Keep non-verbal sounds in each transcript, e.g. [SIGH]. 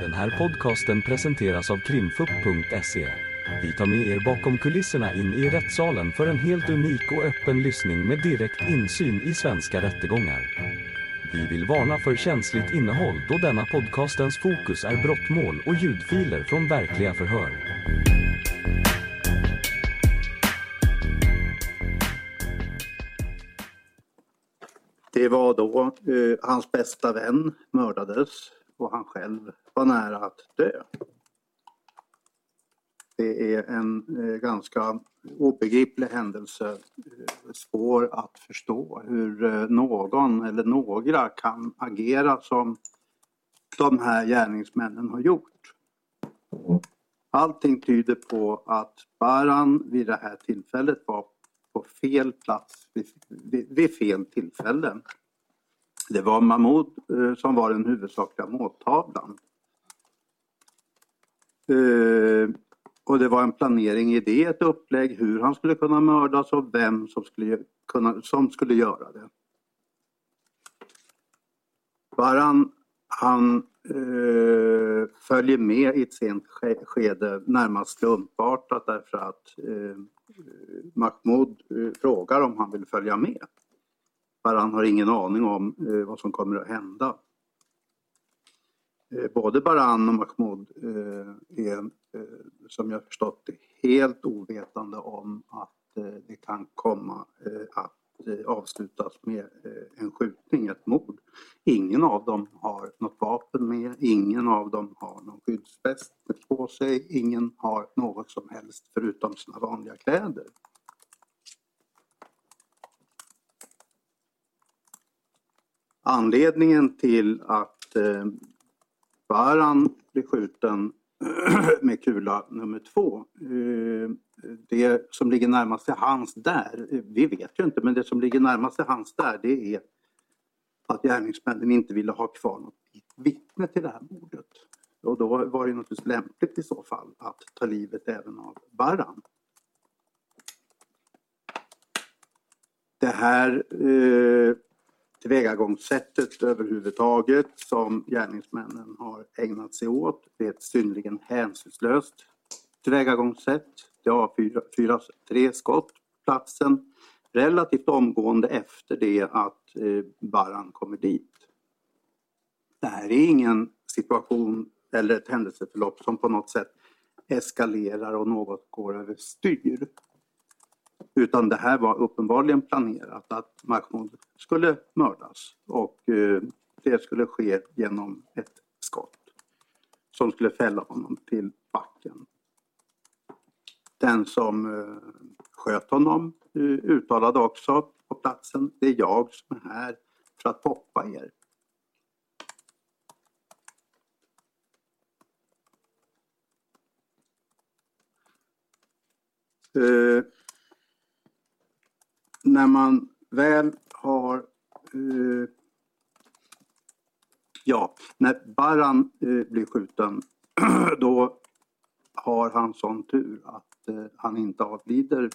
Den här podcasten presenteras av krimfupp.se. Vi tar med er bakom kulisserna in i rättssalen för en helt unik och öppen lyssning med direkt insyn i svenska rättegångar. Vi vill varna för känsligt innehåll då denna podcastens fokus är brottmål och ljudfiler från verkliga förhör. Det var då eh, hans bästa vän mördades och han själv var nära att dö. Det är en eh, ganska obegriplig händelse, eh, svår att förstå hur eh, någon eller några kan agera som de här gärningsmännen har gjort. Allting tyder på att Baran vid det här tillfället var på fel plats vid, vid, vid fel tillfälle. Det var Mahmoud eh, som var den huvudsakliga måltavlan. Eh, och det var en planering i det, ett upplägg hur han skulle kunna mördas och vem som skulle, kunna, som skulle göra det. Baran, han eh, följer med i ett sent skede närmast slumpartat därför att eh, Mahmoud eh, frågar om han vill följa med. Baran har ingen aning om eh, vad som kommer att hända. Eh, både Baran och Mahmoud eh, är, eh, som jag förstått det, helt ovetande om att eh, det kan komma eh, att eh, avslutas med eh, en skjutning, ett mord. Ingen av dem har något vapen med, ingen av dem har någon skyddsväst på sig, ingen har något som helst förutom sina vanliga kläder. Anledningen till att eh, Baran blir skjuten [CLEARS THROAT] med kula nummer två. Eh, det som ligger närmast till hans där, eh, vi vet ju inte, men det som ligger närmast till hans där det är att gärningsmännen inte ville ha kvar något vittne till det här mordet. Och då var det naturligtvis lämpligt i så fall att ta livet även av Baran. Det här eh, tillvägagångssättet överhuvudtaget som gärningsmännen har ägnat sig åt. Det är ett synnerligen hänsynslöst tillvägagångssätt. Det avfyras tre skott på platsen relativt omgående efter det att eh, Baran kommer dit. Det här är ingen situation eller ett händelseförlopp som på något sätt eskalerar och något går överstyr. Utan det här var uppenbarligen planerat att Mahmoud skulle mördas och eh, det skulle ske genom ett skott som skulle fälla honom till backen. Den som eh, sköt honom eh, uttalade också på platsen, det är jag som är här för att poppa er när man väl har... Eh, ja, när Baran eh, blir skjuten [CLEARS THROAT] då har han sån tur att eh, han inte avlider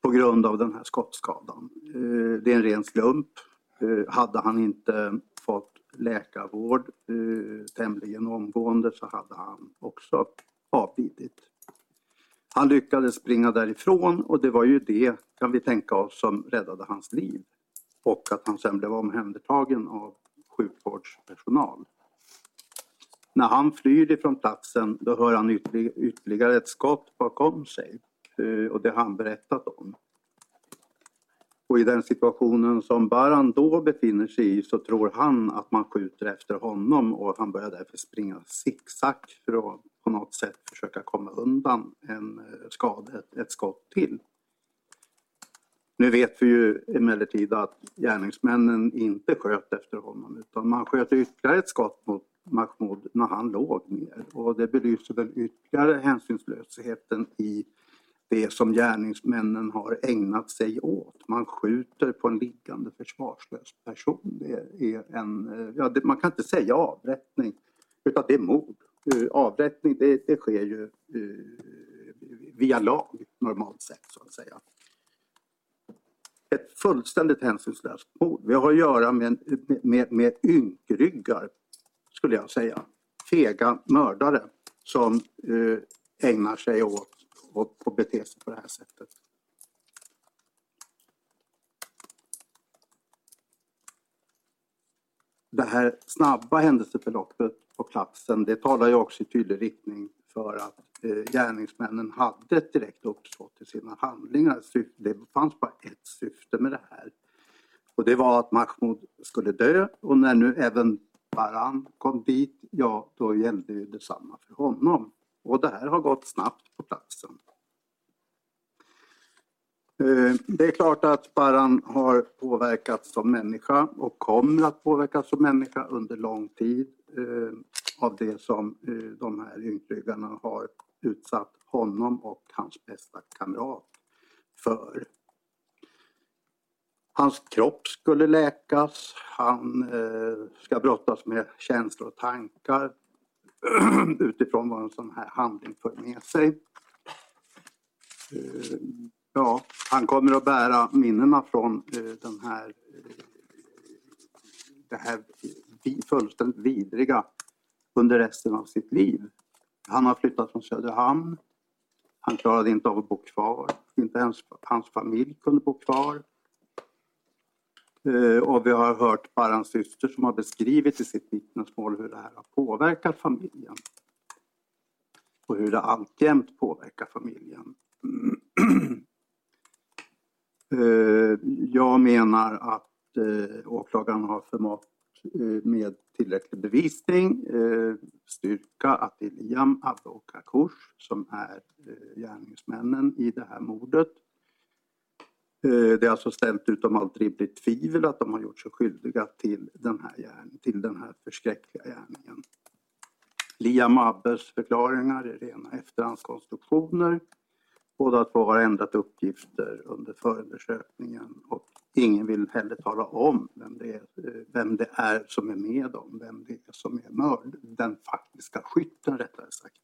på grund av den här skottskadan. Eh, det är en ren slump. Eh, hade han inte fått läkarvård eh, tämligen omgående så hade han också avlidit. Han lyckades springa därifrån och det var ju det, kan vi tänka oss, som räddade hans liv. Och att han sen blev omhändertagen av sjukvårdspersonal. När han flyr ifrån platsen då hör han ytterligare ett skott bakom sig. Eh, och det har han berättat om. Och i den situationen som Baran då befinner sig i så tror han att man skjuter efter honom och han börjar därför springa zigzag för att på något sätt försöka komma undan en eh, skada, ett, ett skott till. Nu vet vi ju emellertid att gärningsmännen inte sköt efter honom utan man sköt ytterligare ett skott mot Mahmoud när han låg ner och det belyser väl ytterligare hänsynslösheten i det som gärningsmännen har ägnat sig åt. Man skjuter på en liggande försvarslös person. Det är en, eh, ja, det, man kan inte säga avrättning utan det är mord. Eh, avrättning det, det sker ju eh, via lag normalt sett så att säga. Ett fullständigt hänsynslöst mord. Vi har att göra med, med, med ynkryggar skulle jag säga. fega mördare som eh, ägnar sig åt, och att bete sig på det här sättet. Det här snabba händelseförloppet på platsen, det talar ju också i tydlig riktning för att eh, gärningsmännen hade ett direkt uppsåt i sina handlingar. Det fanns bara ett syfte med det här. Och det var att Mahmoud skulle dö och när nu även Baran kom dit, ja då gällde ju detsamma för honom. Och det här har gått snabbt på platsen. Eh, det är klart att Baran har påverkats som människa och kommer att påverkas som människa under lång tid eh, av det som eh, de här ynkryggarna har utsatt honom och hans bästa kamrat för. Hans kropp skulle läkas, han ska brottas med känslor och tankar [CLEARS THROAT] utifrån vad en sån här handling för med sig. Ja, han kommer att bära minnena från eh, den här, eh, det här fullständigt vidriga under resten av sitt liv. Han har flyttat från Söderhamn. Han klarade inte av att bo kvar. Inte ens hans familj kunde bo kvar. Eh, och vi har hört Barans syster som har beskrivit i sitt vittnesmål hur det här har påverkat familjen. Och hur det alltjämt påverkar familjen. Eh, jag menar att eh, åklagaren har förmått eh, med tillräcklig bevisning styrka att det är Liam, Abbe och Kakush som är gärningsmännen i det här mordet det är alltså ställt utom allt rimligt tvivel att de har gjort sig skyldiga till den här, gärning, till den här förskräckliga gärningen. Liam Abbes förklaringar är rena efterhandskonstruktioner. Båda två har ändrat uppgifter under förundersökningen och ingen vill heller tala om vem det är, eh, vem det är som är med dem, vem det är som är mörd, den faktiska skytten rättare sagt.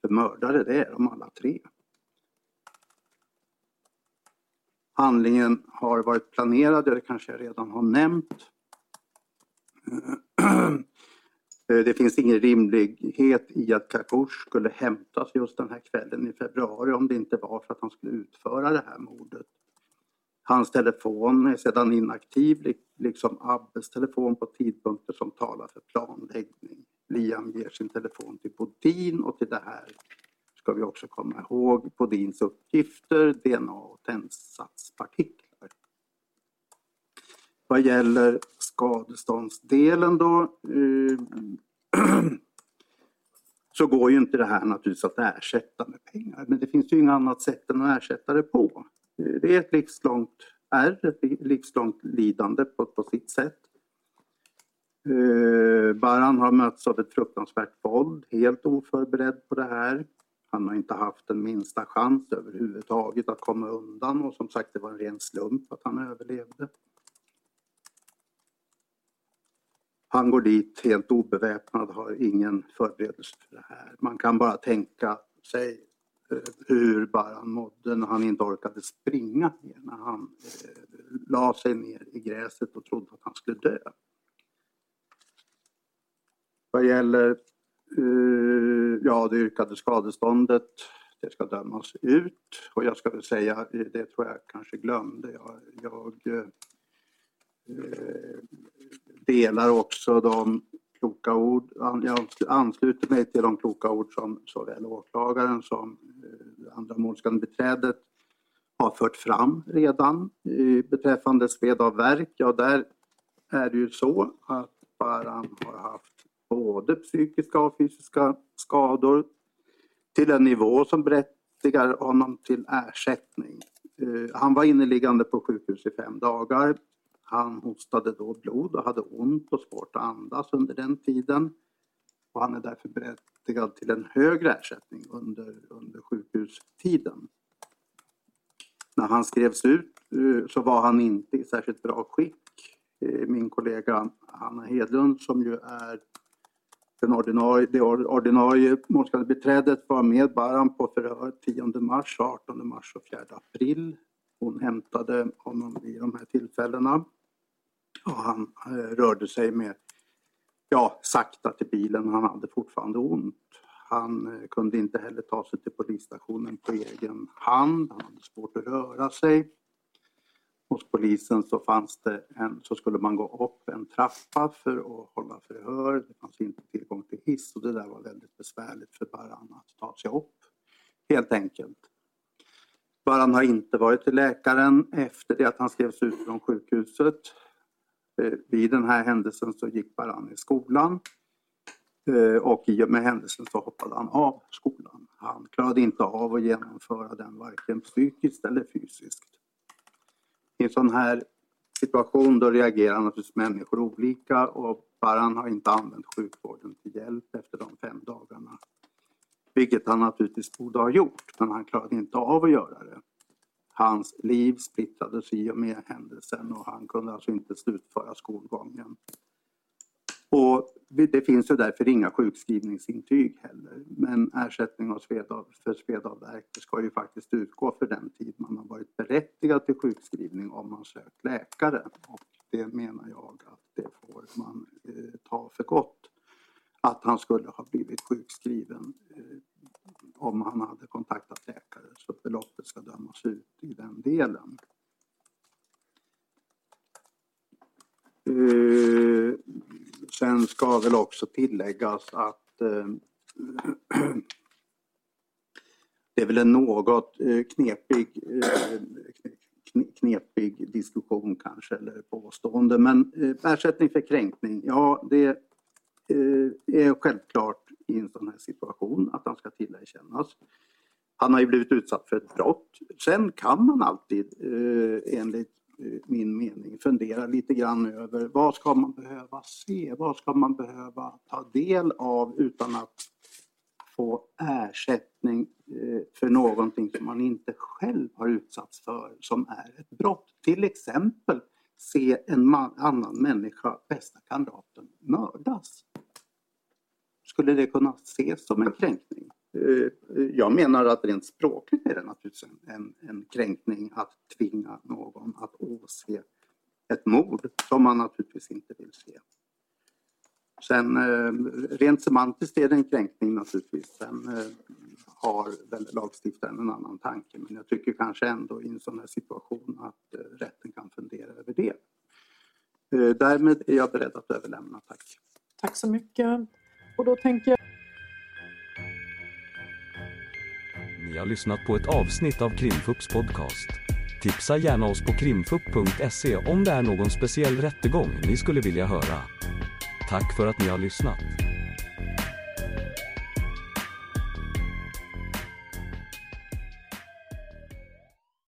För mördare det är de alla tre. Handlingen har varit planerad, det kanske jag redan har nämnt. [CLEARS THROAT] Eh, det finns ingen rimlighet i att Kakush skulle hämtas just den här kvällen i februari om det inte var för att han skulle utföra det här mordet. Hans telefon är sedan inaktiv, liksom Abbes telefon på tidpunkter som talar för planläggning. Liam ger sin telefon till Bodin och till det här ska vi också komma ihåg Bodins uppgifter, DNA och tändsatspartiklar. Vad gäller skadeståndsdelen då eh, [CLEARS THROAT] så går ju inte det här naturligtvis att ersätta med pengar. Men det finns ju inget annat sätt än att ersätta det på. Eh, det är ett livslångt ärr, ett livslångt lidande på, på sitt sätt. Eh, Baran har mötts av ett fruktansvärt våld, helt oförberedd på det här. Han har inte haft den minsta chans överhuvudtaget att komma undan och som sagt det var en ren slump att han överlevde. Han går dit helt obeväpnad, har ingen förberedelse för det här. Man kan bara tänka sig eh, hur Baran mådde när han inte orkade springa när han eh, la sig ner i gräset och trodde att han skulle dö. Vad gäller Eh, ja, det yrkade skadeståndet, det ska dömas ut. Och jag ska väl säga, eh, det tror jag kanske glömde, jag, jag eh, Eh, delar också de kloka ord, jag ansluter mig till de kloka ord som såväl åklagaren som eh, andra andra målsägandebiträdet har fört fram redan eh, beträffande sved av verk. Ja, där är det ju så att Baran har haft både psykiska och fysiska skador till en nivå som berättigar honom till ersättning. Han var inneliggande på sjukhus i fem dagar. Han hostade då blod och hade ont och svårt att andas under den tiden. Och han är därför berättigad till en högre ersättning under, under sjukhustiden. När han skrevs ut eh, så var han inte i särskilt bra skick. Eh, min kollega Hanna Hedlund som ju är den ordinarie, det ordinarie målsägandebiträdet var med Baran på förhör 10 mars, 18 mars och 4 april. Hon hämtade honom vid de här tillfällena. Och han eh, rörde sig med ja, sakta till bilen. Han hade fortfarande ont. Han eh, kunde inte heller ta sig till polisstationen på egen hand. Han hade svårt att röra sig. Hos polisen så fanns det en, så skulle man gå upp en trappa för att hålla förhör. Det fanns inte tillgång till hiss och det där var väldigt besvärligt för Baran att ta sig upp. Helt enkelt. Baran har inte varit till läkaren efter det att han skrevs ut från sjukhuset. Eh, vid den här händelsen så gick Baran i skolan eh, och i och med händelsen så hoppade han av skolan. Han klarade inte av att genomföra den varken psykiskt eller fysiskt. I en sån här situation då reagerar naturligtvis människor olika och Baran har inte använt sjukvården till hjälp efter de fem dagarna. Vilket han naturligtvis borde ha gjort, men han klarade inte av att göra det. Hans liv splittrades i och med händelsen och han kunde alltså inte slutföra skolgången. Och det finns ju därför inga sjukskrivningsintyg heller. Men ersättning för svedavverk ska ju faktiskt utgå för den tid man har varit berättigad till sjukskrivning om man sökt läkare. Och det menar jag att det får man eh, ta för gott. Att han skulle ha blivit sjukskriven eh, om han hade kontaktat läkare så beloppet ska dömas ut i den delen. Eh, sen ska väl också tilläggas att eh, [CLEARS THROAT] det är väl en något eh, knepig, eh, knepig diskussion kanske eller påstående men eh, ersättning för kränkning, ja det eh, är självklart i en sån här situation att han ska tillerkännas. Han har ju blivit utsatt för ett brott. Sen kan man alltid eh, enligt eh, min mening fundera lite grann över vad ska man behöva se, vad ska man behöva ta del av utan att få ersättning eh, för någonting som man inte själv har utsatts för som är ett brott. Till exempel se en man, annan människa, bästa kamraten, mördas. Skulle det kunna ses som en kränkning? Eh, jag menar att rent språkligt är det naturligtvis en, en kränkning att tvinga någon att åse ett mord som man naturligtvis inte vill se. Sen eh, rent semantiskt är det en kränkning naturligtvis. Sen eh, har väl lagstiftaren en annan tanke men jag tycker kanske ändå i en sån här situation att rätten kan fundera över det. Därmed är jag beredd att överlämna. Tack. Tack så mycket. Och då tänker jag Ni har lyssnat på ett avsnitt av Krimfupps podcast. Tipsa gärna oss på krimfupp.se om det är någon speciell rättegång ni skulle vilja höra. Tack för att ni har lyssnat.